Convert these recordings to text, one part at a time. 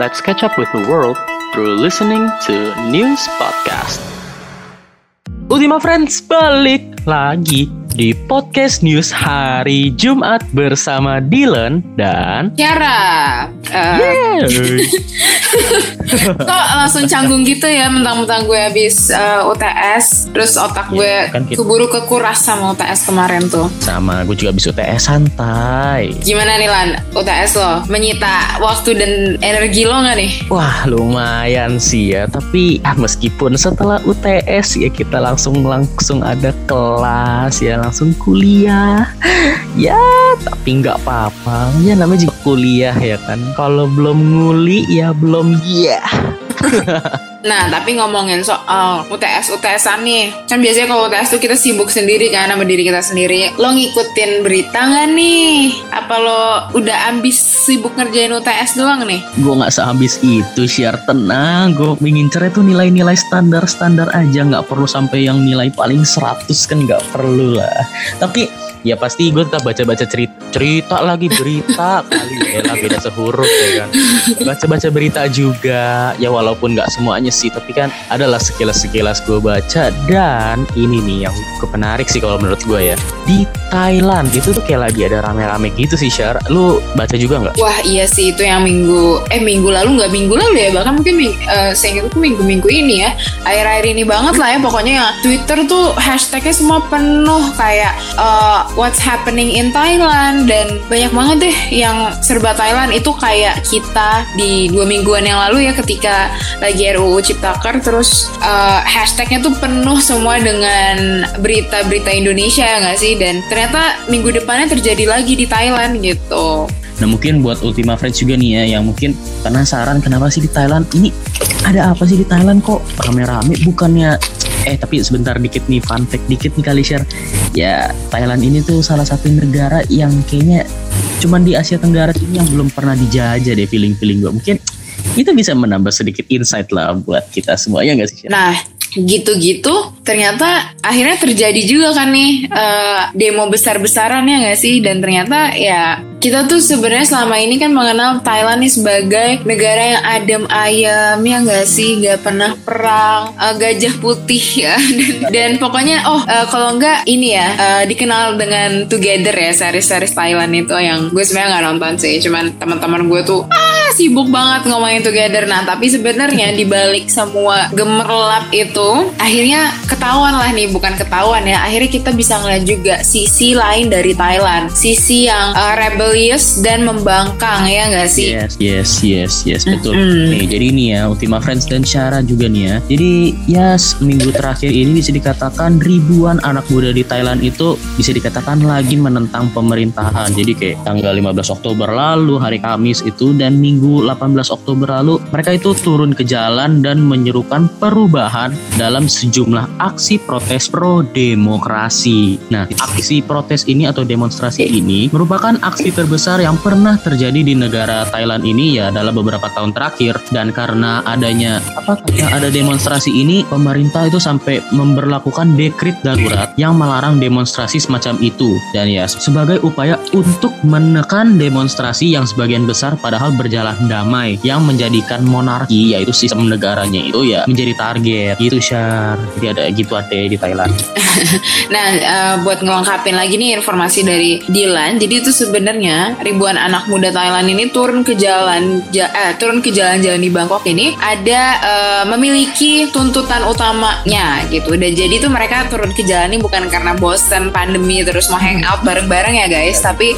Let's catch up with the world through listening to News Podcast. Ultima Friends balik lagi di podcast news hari Jumat bersama Dylan dan Tiara. Uh, kok langsung canggung gitu ya mentang-mentang gue habis uh, UTS terus otak gue Ya, kan kita- keburu kekuras sama UTS kemarin tuh. sama gue juga bisa UTS santai. Gimana nih Lan? UTS lo menyita waktu dan energi lo nggak nih? Wah lumayan sih ya Tapi ah, meskipun setelah UTS ya kita langsung langsung ada kelas ya Langsung kuliah. Ya tapi nggak apa-apa. Ya namanya juga kuliah ya kan. Kalau belum nguli ya belum. Ya Yeah. Nah tapi ngomongin soal UTS UTSan nih. Kan biasanya kalau UTS tuh kita sibuk sendiri kan sama diri kita sendiri. Lo ngikutin berita nggak nih? Apa lo udah ambis sibuk ngerjain UTS doang nih? Gue nggak sehabis itu share tenang Gue mengincar itu nilai-nilai standar-standar aja. Nggak perlu sampai yang nilai paling 100 kan nggak perlu lah. Tapi ya pasti gue tetap baca-baca cerita cerita lagi berita kali ya. Beda sehuruf ya kan. Baca-baca berita juga. Ya walaupun nggak semuanya sih tapi kan adalah sekilas-sekilas gue baca. Dan ini nih yang cukup menarik sih kalau menurut gue ya. Di Thailand itu tuh kayak lagi ada rame-rame gitu sih Syar lu baca juga nggak? Wah iya sih itu yang minggu eh minggu lalu nggak minggu lalu ya bahkan mungkin ming, eh, saya ingat minggu-minggu ini ya. Akhir-akhir ini banget lah ya pokoknya ya. Twitter tuh hashtagnya semua penuh kayak eh, what's happening in Thailand dan banyak banget deh yang serba Thailand. Itu kayak kita di dua mingguan yang lalu ya ketika lagi RUU Ciptaker terus eh, hashtagnya tuh penuh semua dengan berita-berita Indonesia ya nggak sih? Dan ternyata minggu depannya terjadi lagi di Thailand gitu. Nah mungkin buat Ultima Friends juga nih ya yang mungkin penasaran kenapa sih di Thailand? Ini ada apa sih di Thailand kok rame-rame? Bukannya eh tapi sebentar dikit nih fun fact dikit nih kali share ya Thailand ini tuh salah satu negara yang kayaknya cuman di Asia Tenggara ini yang belum pernah dijajah deh feeling-feeling gue mungkin itu bisa menambah sedikit insight lah buat kita semuanya nggak sih? Nah, gitu-gitu ternyata akhirnya terjadi juga kan nih eh, demo besar-besaran ya nggak sih? Dan ternyata ya kita tuh sebenarnya selama ini kan mengenal Thailand nih sebagai negara yang adem ayem ya nggak sih? Nggak pernah perang, eh, gajah putih ya. Dan, dan pokoknya oh eh, kalau nggak ini ya eh, dikenal dengan Together ya series-series Thailand itu yang gue sebenarnya nggak nonton sih. Cuman teman-teman gue tuh ah sibuk banget ngomongin Together. Nah tapi sebenarnya di balik semua gemerlap itu akhirnya ketahuan lah nih bukan ketahuan ya akhirnya kita bisa ngeliat juga sisi lain dari Thailand sisi yang uh, rebellious dan membangkang ya nggak sih Yes, yes, yes, yes, betul. Mm-mm. Nih, jadi ini ya, Ultima Friends dan Syara juga nih ya. Jadi ya seminggu terakhir ini bisa dikatakan ribuan anak muda di Thailand itu bisa dikatakan lagi menentang pemerintahan. Jadi kayak tanggal 15 Oktober lalu, hari Kamis itu dan Minggu 18 Oktober lalu, mereka itu turun ke jalan dan menyerukan perubahan dalam sejumlah aksi protes pro demokrasi. Nah, aksi protes ini atau demonstrasi ini merupakan aksi terbesar yang pernah terjadi di negara Thailand ini ya dalam beberapa tahun terakhir dan karena adanya apa karena ada demonstrasi ini pemerintah itu sampai memberlakukan dekrit darurat yang melarang demonstrasi semacam itu dan ya sebagai upaya untuk menekan demonstrasi yang sebagian besar padahal berjalan damai yang menjadikan monarki yaitu sistem negaranya itu ya menjadi target gitu Syar jadi ada gitu ada di Thailand Nah, eh, buat ngelengkapin lagi nih informasi dari Dilan, jadi itu sebenarnya ribuan anak muda Thailand ini turun ke jalan, ja- eh, turun ke jalan-jalan di Bangkok ini ada eh, memiliki tuntutan utamanya gitu. Dan jadi tuh mereka turun ke jalan ini bukan karena bosen pandemi terus mau hangout bareng-bareng ya guys, tapi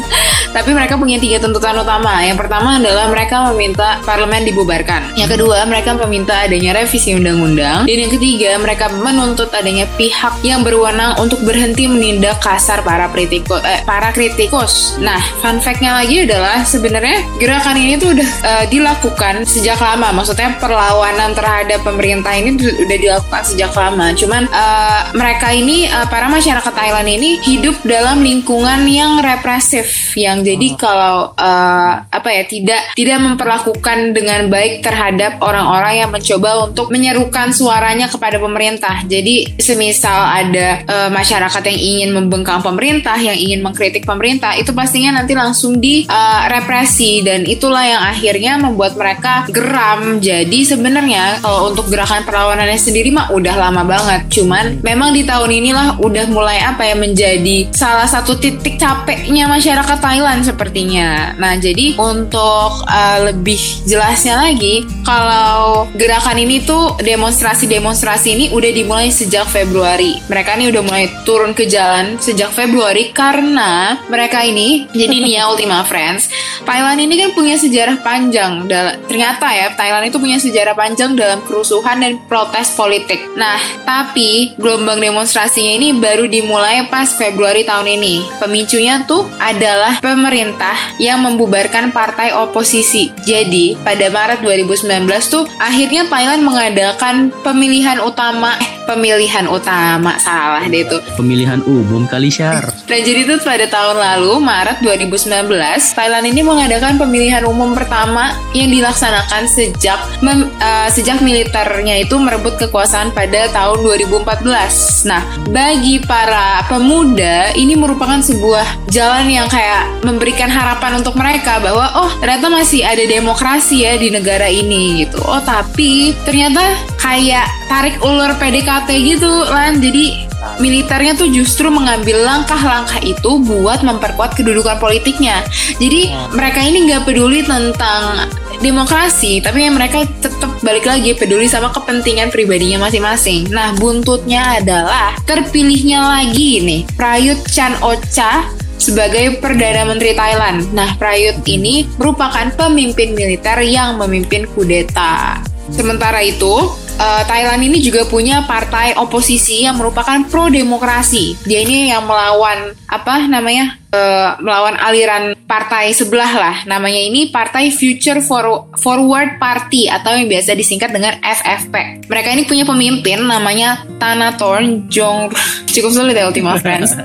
tapi mereka punya tiga tuntutan utama. Yang pertama adalah mereka meminta parlemen dibubarkan. Yang kedua, mereka meminta adanya revisi undang-undang. Dan yang ketiga, mereka menuntut adanya pihak yang berwenang untuk berhenti menindak kasar para kritikus. Eh, para kritikus. Nah, fun fact-nya lagi adalah sebenarnya gerakan ini tuh udah eh, dilakukan sejak lama. Maksudnya perlawanan terhadap pemerintah ini udah dilakukan sejak lama. Cuman eh, mereka ini eh, para masyarakat Thailand ini hidup dalam lingkungan yang represif yang jadi kalau eh, apa ya tidak tidak memperlakukan dengan baik terhadap orang-orang yang mencoba untuk menyerukan suaranya kepada pemerintah. Jadi semisal ada eh, masyarakat yang ingin membengkang pemerintah, yang ingin mengkritik pemerintah, itu pastinya nanti langsung di uh, represi dan itulah yang akhirnya membuat mereka geram. Jadi sebenarnya kalau untuk gerakan perlawanannya sendiri mah udah lama banget. Cuman memang di tahun inilah udah mulai apa ya menjadi salah satu titik capeknya masyarakat Thailand sepertinya. Nah, jadi untuk uh, lebih jelasnya lagi kalau gerakan ini tuh demonstrasi-demonstrasi ini udah dimulai sejak Februari. Mereka ini udah mulai turun ke jalan sejak Februari karena mereka ini jadi nih ya Ultima Friends, Thailand ini kan punya sejarah panjang. Ternyata ya Thailand itu punya sejarah panjang dalam kerusuhan dan protes politik. Nah, tapi gelombang demonstrasinya ini baru dimulai pas Februari tahun ini. Pemicunya tuh adalah pemerintah yang membubarkan partai oposisi. Jadi, pada Maret 2019 tuh akhirnya Thailand mengadakan pemilihan utama eh, pemilihan utama salah deh itu. Pemilihan umum kali syar. Dan jadi itu pada tahun lalu Maret 2019 Thailand ini mengadakan pemilihan umum pertama yang dilaksanakan sejak mem, uh, sejak militernya itu merebut kekuasaan pada tahun 2014 nah bagi para pemuda ini merupakan sebuah jalan yang kayak memberikan harapan untuk mereka bahwa oh ternyata masih ada demokrasi ya di negara ini gitu. Oh tapi ternyata kayak tarik ulur PDKT gitu lan jadi militernya tuh justru mengambil langkah-langkah itu buat memperkuat kedudukan politiknya jadi mereka ini nggak peduli tentang demokrasi tapi mereka tetap balik lagi peduli sama kepentingan pribadinya masing-masing nah buntutnya adalah terpilihnya lagi nih Prayut Chan Ocha sebagai Perdana Menteri Thailand. Nah, Prayut ini merupakan pemimpin militer yang memimpin kudeta. Sementara itu, uh, Thailand ini juga punya partai oposisi yang merupakan pro demokrasi. Dia ini yang melawan apa namanya? Uh, melawan aliran partai sebelah lah. Namanya ini Partai Future For Forward Party atau yang biasa disingkat dengan FFP. Mereka ini punya pemimpin namanya Thanathorn Jong. Cukup sulit ya Ultima Friends.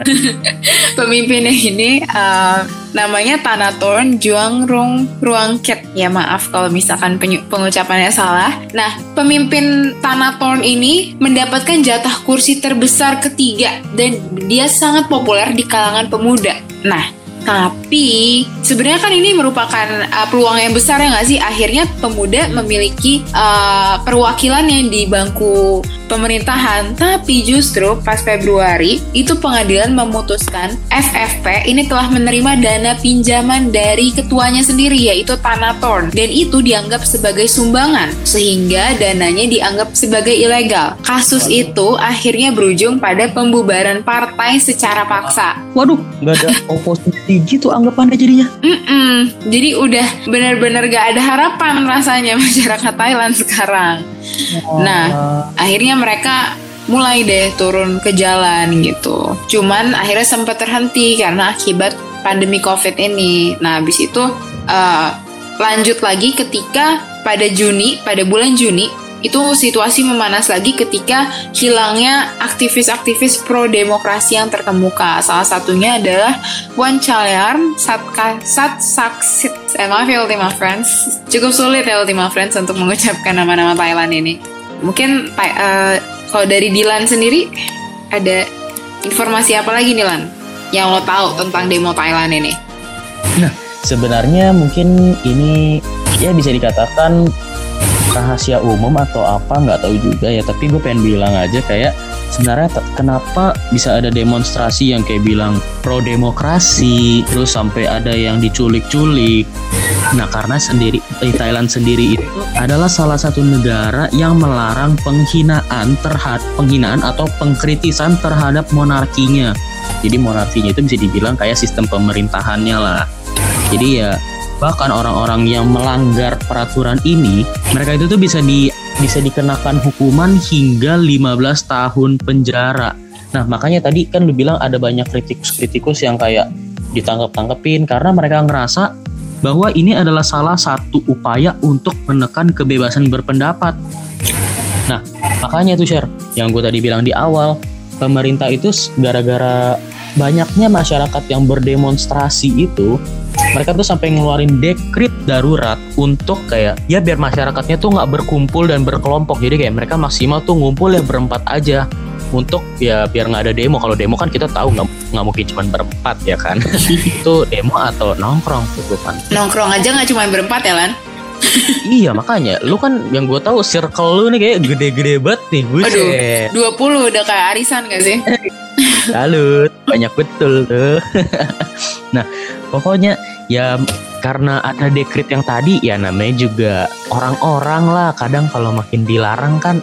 Pemimpinnya ini uh, namanya Thanathorn Juang Rung Ruangket. Ya maaf kalau misalkan pengucapannya salah. Nah, pemimpin Thanathorn ini mendapatkan jatah kursi terbesar ketiga dan dia sangat populer di kalangan pemuda. Nah, tapi sebenarnya kan ini merupakan uh, peluang yang besar ya nggak sih? Akhirnya pemuda memiliki uh, perwakilan yang di bangku pemerintahan. Tapi justru pas Februari itu pengadilan memutuskan FFP ini telah menerima dana pinjaman dari ketuanya sendiri yaitu Tanatorn dan itu dianggap sebagai sumbangan sehingga dananya dianggap sebagai ilegal. Kasus itu akhirnya berujung pada pembubaran partai secara paksa. Waduh, nggak ada oposisi gitu anggapannya jadinya. Mm-mm. Jadi udah benar-benar gak ada harapan rasanya masyarakat Thailand sekarang. Nah, akhirnya mereka mulai deh turun ke jalan gitu. Cuman akhirnya sempat terhenti karena akibat pandemi COVID ini. Nah, habis itu uh, lanjut lagi ketika pada Juni, pada bulan Juni itu situasi memanas lagi ketika hilangnya aktivis-aktivis pro demokrasi yang terkemuka. Salah satunya adalah Wan Chalyarn, Satka, Sat Saksit. Eh, maaf ya Ultima Friends. Cukup sulit ya Ultima Friends untuk mengucapkan nama-nama Thailand ini. Mungkin uh, kalau dari Dilan sendiri ada informasi apa lagi nih Lan yang lo tahu tentang demo Thailand ini? Nah, sebenarnya mungkin ini ya bisa dikatakan rahasia umum atau apa nggak tahu juga ya tapi gue pengen bilang aja kayak sebenarnya kenapa bisa ada demonstrasi yang kayak bilang pro demokrasi terus sampai ada yang diculik-culik nah karena sendiri di Thailand sendiri itu adalah salah satu negara yang melarang penghinaan terhadap penghinaan atau pengkritisan terhadap monarkinya jadi monarkinya itu bisa dibilang kayak sistem pemerintahannya lah jadi ya bahkan orang-orang yang melanggar peraturan ini mereka itu tuh bisa di bisa dikenakan hukuman hingga 15 tahun penjara. Nah, makanya tadi kan lu bilang ada banyak kritikus-kritikus yang kayak ditangkap-tangkepin karena mereka ngerasa bahwa ini adalah salah satu upaya untuk menekan kebebasan berpendapat. Nah, makanya tuh share yang gue tadi bilang di awal, pemerintah itu gara-gara banyaknya masyarakat yang berdemonstrasi itu mereka tuh sampai ngeluarin dekrit darurat untuk kayak ya biar masyarakatnya tuh nggak berkumpul dan berkelompok jadi kayak mereka maksimal tuh ngumpul ya berempat aja untuk ya biar nggak ada demo kalau demo kan kita tahu nggak nggak mungkin cuma berempat ya kan? Itu demo atau nongkrong tuh kan Nongkrong aja nggak cuma berempat ya Lan? iya makanya. Lu kan yang gue tahu circle lu nih kayak gede-gede banget nih Aduh, buset 20 udah kayak arisan gak sih? salut banyak betul tuh. Nah pokoknya ya karena ada dekrit yang tadi ya namanya juga orang-orang lah. Kadang kalau makin dilarang kan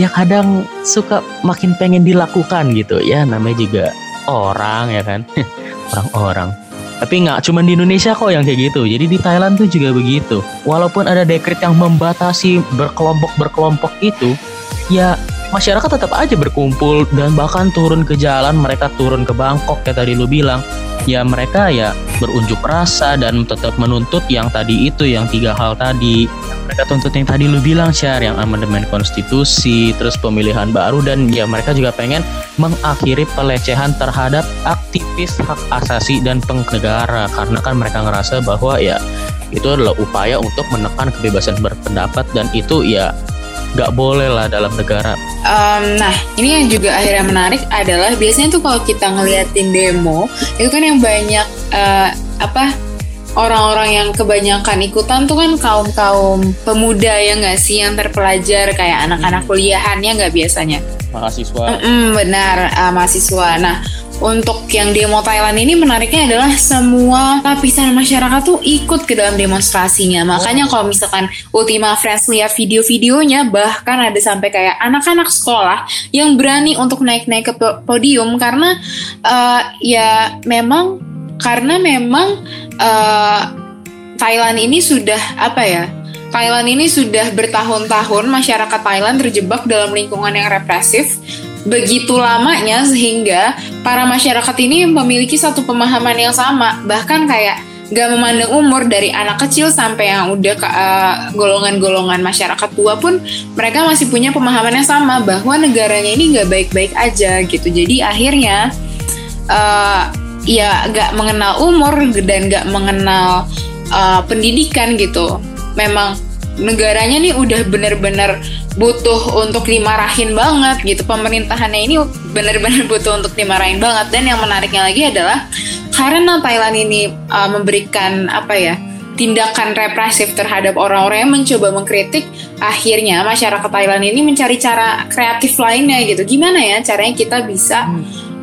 ya kadang suka makin pengen dilakukan gitu. Ya namanya juga orang ya kan? Orang-orang. Tapi nggak cuma di Indonesia kok yang kayak gitu. Jadi di Thailand tuh juga begitu. Walaupun ada dekrit yang membatasi berkelompok-berkelompok itu ya masyarakat tetap aja berkumpul dan bahkan turun ke jalan mereka turun ke Bangkok kayak tadi lu bilang. Ya mereka ya berunjuk rasa dan tetap menuntut yang tadi itu yang tiga hal tadi. Mereka tuntut yang tadi lu bilang share yang amandemen konstitusi terus pemilihan baru dan ya mereka juga pengen mengakhiri pelecehan terhadap aktivis hak asasi dan penegara karena kan mereka ngerasa bahwa ya itu adalah upaya untuk menekan kebebasan berpendapat dan itu ya nggak boleh lah dalam negara Um, nah, ini yang juga akhirnya menarik adalah biasanya tuh kalau kita ngeliatin demo, itu kan yang banyak uh, apa orang-orang yang kebanyakan ikutan tuh kan kaum-kaum pemuda ya nggak sih yang terpelajar kayak anak-anak kuliahannya nggak biasanya. mahasiswa Mm-mm, benar uh, mahasiswa. Nah, untuk yang demo Thailand ini menariknya adalah semua lapisan masyarakat tuh ikut ke dalam demonstrasinya. Makanya kalau misalkan Ultima Friends lihat video-videonya, bahkan ada sampai kayak anak-anak sekolah yang berani untuk naik-naik ke po- podium karena uh, ya memang karena memang uh, Thailand ini sudah apa ya? Thailand ini sudah bertahun-tahun masyarakat Thailand terjebak dalam lingkungan yang represif begitu lamanya sehingga para masyarakat ini memiliki satu pemahaman yang sama. Bahkan kayak gak memandang umur dari anak kecil sampai yang udah ke uh, golongan-golongan masyarakat tua pun mereka masih punya pemahaman yang sama bahwa negaranya ini gak baik-baik aja gitu. Jadi akhirnya uh, ya gak mengenal umur dan gak mengenal uh, pendidikan gitu. Memang negaranya nih udah bener-bener butuh untuk dimarahin banget gitu. Pemerintahannya ini bener-bener butuh untuk dimarahin banget. Dan yang menariknya lagi adalah karena Thailand ini uh, memberikan apa ya tindakan represif terhadap orang-orang yang mencoba mengkritik akhirnya masyarakat Thailand ini mencari cara kreatif lainnya gitu. Gimana ya caranya kita bisa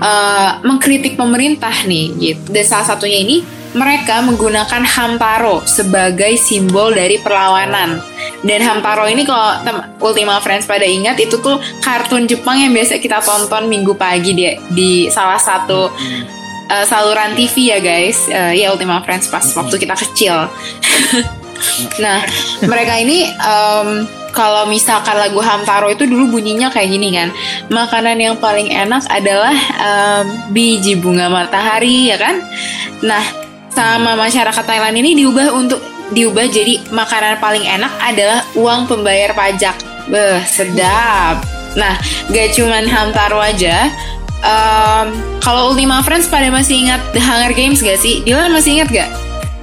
uh, mengkritik pemerintah nih gitu. Dan salah satunya ini mereka menggunakan hamtaro sebagai simbol dari perlawanan. Dan hamtaro ini kalau Ultima Friends pada ingat itu tuh kartun Jepang yang biasa kita tonton minggu pagi di di salah satu uh, saluran TV ya guys. Uh, ya Ultima Friends pas waktu kita kecil. nah, mereka ini um, kalau misalkan lagu Hamtaro itu dulu bunyinya kayak gini kan. Makanan yang paling enak adalah um, biji bunga matahari ya kan. Nah, sama masyarakat Thailand ini diubah untuk diubah jadi makanan paling enak adalah uang pembayar pajak. Beh, sedap. Nah, gak cuman Hamtaro aja. Um, kalau Ultima Friends pada masih ingat The Hunger Games gak sih? Dylan masih ingat gak?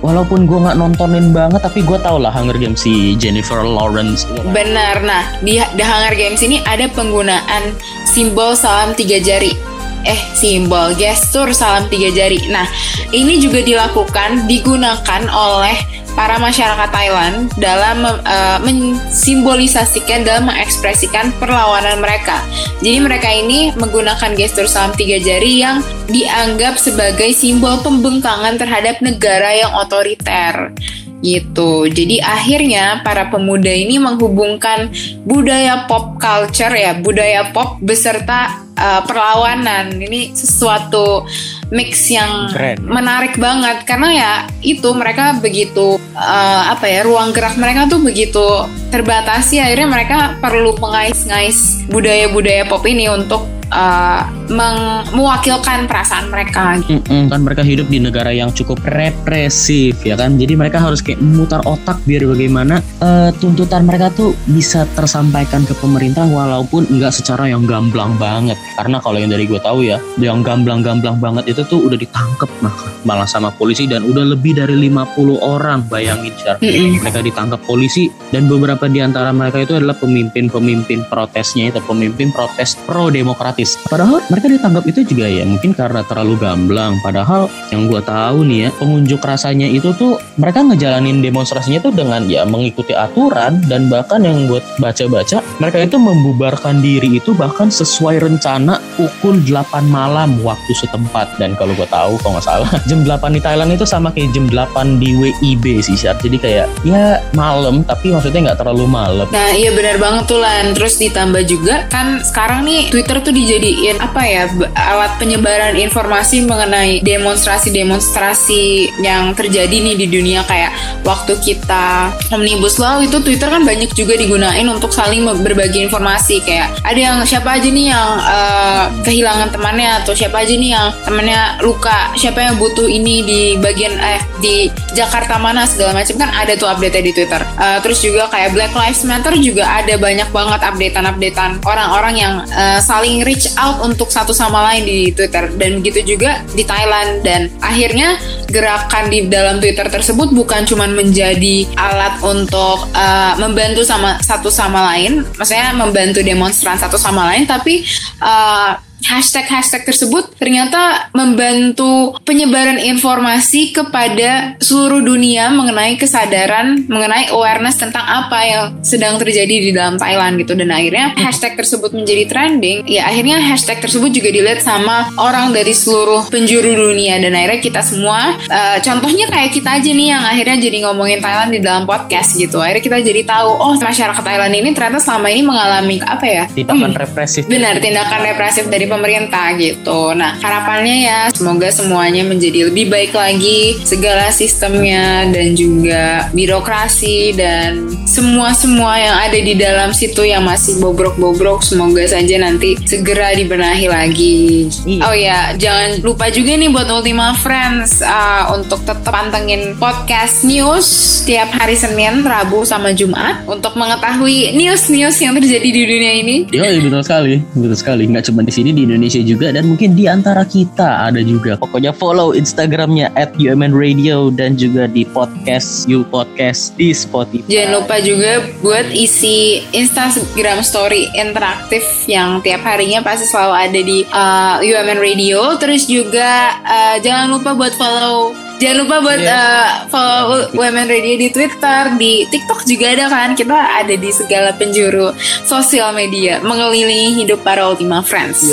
walaupun gue nggak nontonin banget tapi gue tau lah Hunger Games si Jennifer Lawrence. Benar. Nah, di The Hunger Games ini ada penggunaan simbol salam tiga jari. Eh, simbol gestur salam tiga jari. Nah, ini juga dilakukan digunakan oleh para masyarakat Thailand dalam uh, mensimbolisasikan dalam mengekspresikan perlawanan mereka. Jadi mereka ini menggunakan gestur salam tiga jari yang dianggap sebagai simbol pembengkangan terhadap negara yang otoriter gitu. Jadi akhirnya para pemuda ini menghubungkan budaya pop culture ya, budaya pop beserta uh, perlawanan. Ini sesuatu mix yang Keren. menarik banget karena ya itu mereka begitu uh, apa ya ruang gerak mereka tuh begitu terbatasi akhirnya mereka perlu mengais-ngais budaya-budaya pop ini untuk uh, meng- mewakilkan perasaan mereka Mm-mm, kan mereka hidup di negara yang cukup represif ya kan jadi mereka harus kayak memutar otak biar bagaimana eh, tuntutan mereka tuh bisa tersampaikan ke pemerintah walaupun nggak secara yang gamblang banget karena kalau yang dari gue tahu ya yang gamblang-gamblang banget itu tuh udah ditangkep nah, malah sama polisi dan udah lebih dari 50 orang bayangin. Mm-mm. mereka ditangkap polisi dan beberapa di antara mereka itu adalah pemimpin-pemimpin protesnya itu pemimpin protes pro demokratik Padahal mereka ditangkap itu juga ya mungkin karena terlalu gamblang. Padahal yang gue tahu nih ya pengunjuk rasanya itu tuh mereka ngejalanin demonstrasinya tuh dengan ya mengikuti aturan dan bahkan yang gue baca-baca mereka itu membubarkan diri itu bahkan sesuai rencana pukul 8 malam waktu setempat dan kalau gue tahu kalau nggak salah jam 8 di Thailand itu sama kayak jam 8 di WIB sih Syar. Jadi kayak ya malam tapi maksudnya nggak terlalu malam. Nah iya benar banget tuh Lan Terus ditambah juga kan sekarang nih Twitter tuh dijadiin apa ya alat penyebaran informasi mengenai demonstrasi-demonstrasi yang terjadi nih di dunia. Kayak waktu kita Omnibus Law itu Twitter kan banyak juga digunain untuk saling berbagi informasi. Kayak ada yang siapa aja nih yang uh, kehilangan temannya atau siapa aja nih yang temannya luka siapa yang butuh ini di bagian eh di Jakarta mana segala macam. Kan ada tuh update di Twitter. Uh, terus juga kayak Black Lives Matter juga ada banyak banget updatean-updatean orang-orang yang uh, saling reach out untuk satu sama lain di Twitter. Dan begitu juga di Thailand. Dan akhirnya gerakan di dalam Twitter tersebut bukan cuma menjadi alat untuk uh, membantu sama satu sama lain, maksudnya membantu demonstran satu sama lain, tapi uh, hashtag-hashtag tersebut ternyata membantu penyebaran informasi kepada seluruh dunia mengenai kesadaran, mengenai awareness tentang apa yang sedang terjadi di dalam Thailand gitu dan akhirnya hashtag tersebut menjadi trending. Ya akhirnya hashtag tersebut juga dilihat sama orang dari seluruh penjuru dunia dan akhirnya kita semua uh, contohnya kayak kita aja nih yang akhirnya jadi ngomongin Thailand di dalam podcast gitu. Akhirnya kita jadi tahu oh masyarakat Thailand ini ternyata selama ini mengalami apa ya? Tindakan hmm, represif. Benar, tindakan represif dari pemerintah gitu. Nah, harapannya ya semoga semuanya menjadi lebih baik lagi segala sistemnya dan juga birokrasi dan semua-semua yang ada di dalam situ yang masih bobrok-bobrok semoga saja nanti segera dibenahi lagi. Iya. Oh ya, jangan lupa juga nih buat Ultima Friends uh, untuk tetap pantengin podcast news tiap hari Senin, Rabu sama Jumat untuk mengetahui news-news yang terjadi di dunia ini. Iya, betul sekali, betul sekali. Nggak cuma di sini di Indonesia juga dan mungkin di antara kita ada juga. Pokoknya follow Instagramnya at UMN Radio dan juga di podcast You Podcast di Spotify. Jangan lupa juga buat isi Instagram Story interaktif yang tiap harinya pasti selalu ada di uh, UMN Radio. Terus juga uh, jangan lupa buat follow Jangan lupa buat yeah. uh, follow Women Radio di Twitter, di TikTok juga ada kan. Kita ada di segala penjuru sosial media mengelilingi hidup para Ultima Friends.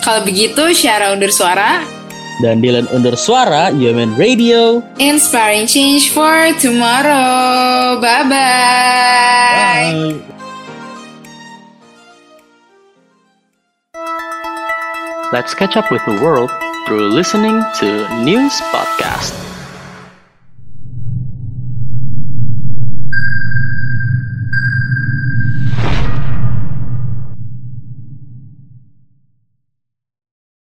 Kalau begitu, Syara undur suara dan Dylan undur suara Women Radio. Inspiring change for tomorrow. Bye-bye. Bye. Let's catch up with the world through listening to News Podcast.